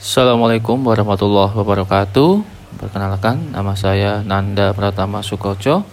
Assalamualaikum warahmatullahi wabarakatuh. Perkenalkan, nama saya Nanda Pratama Sukoco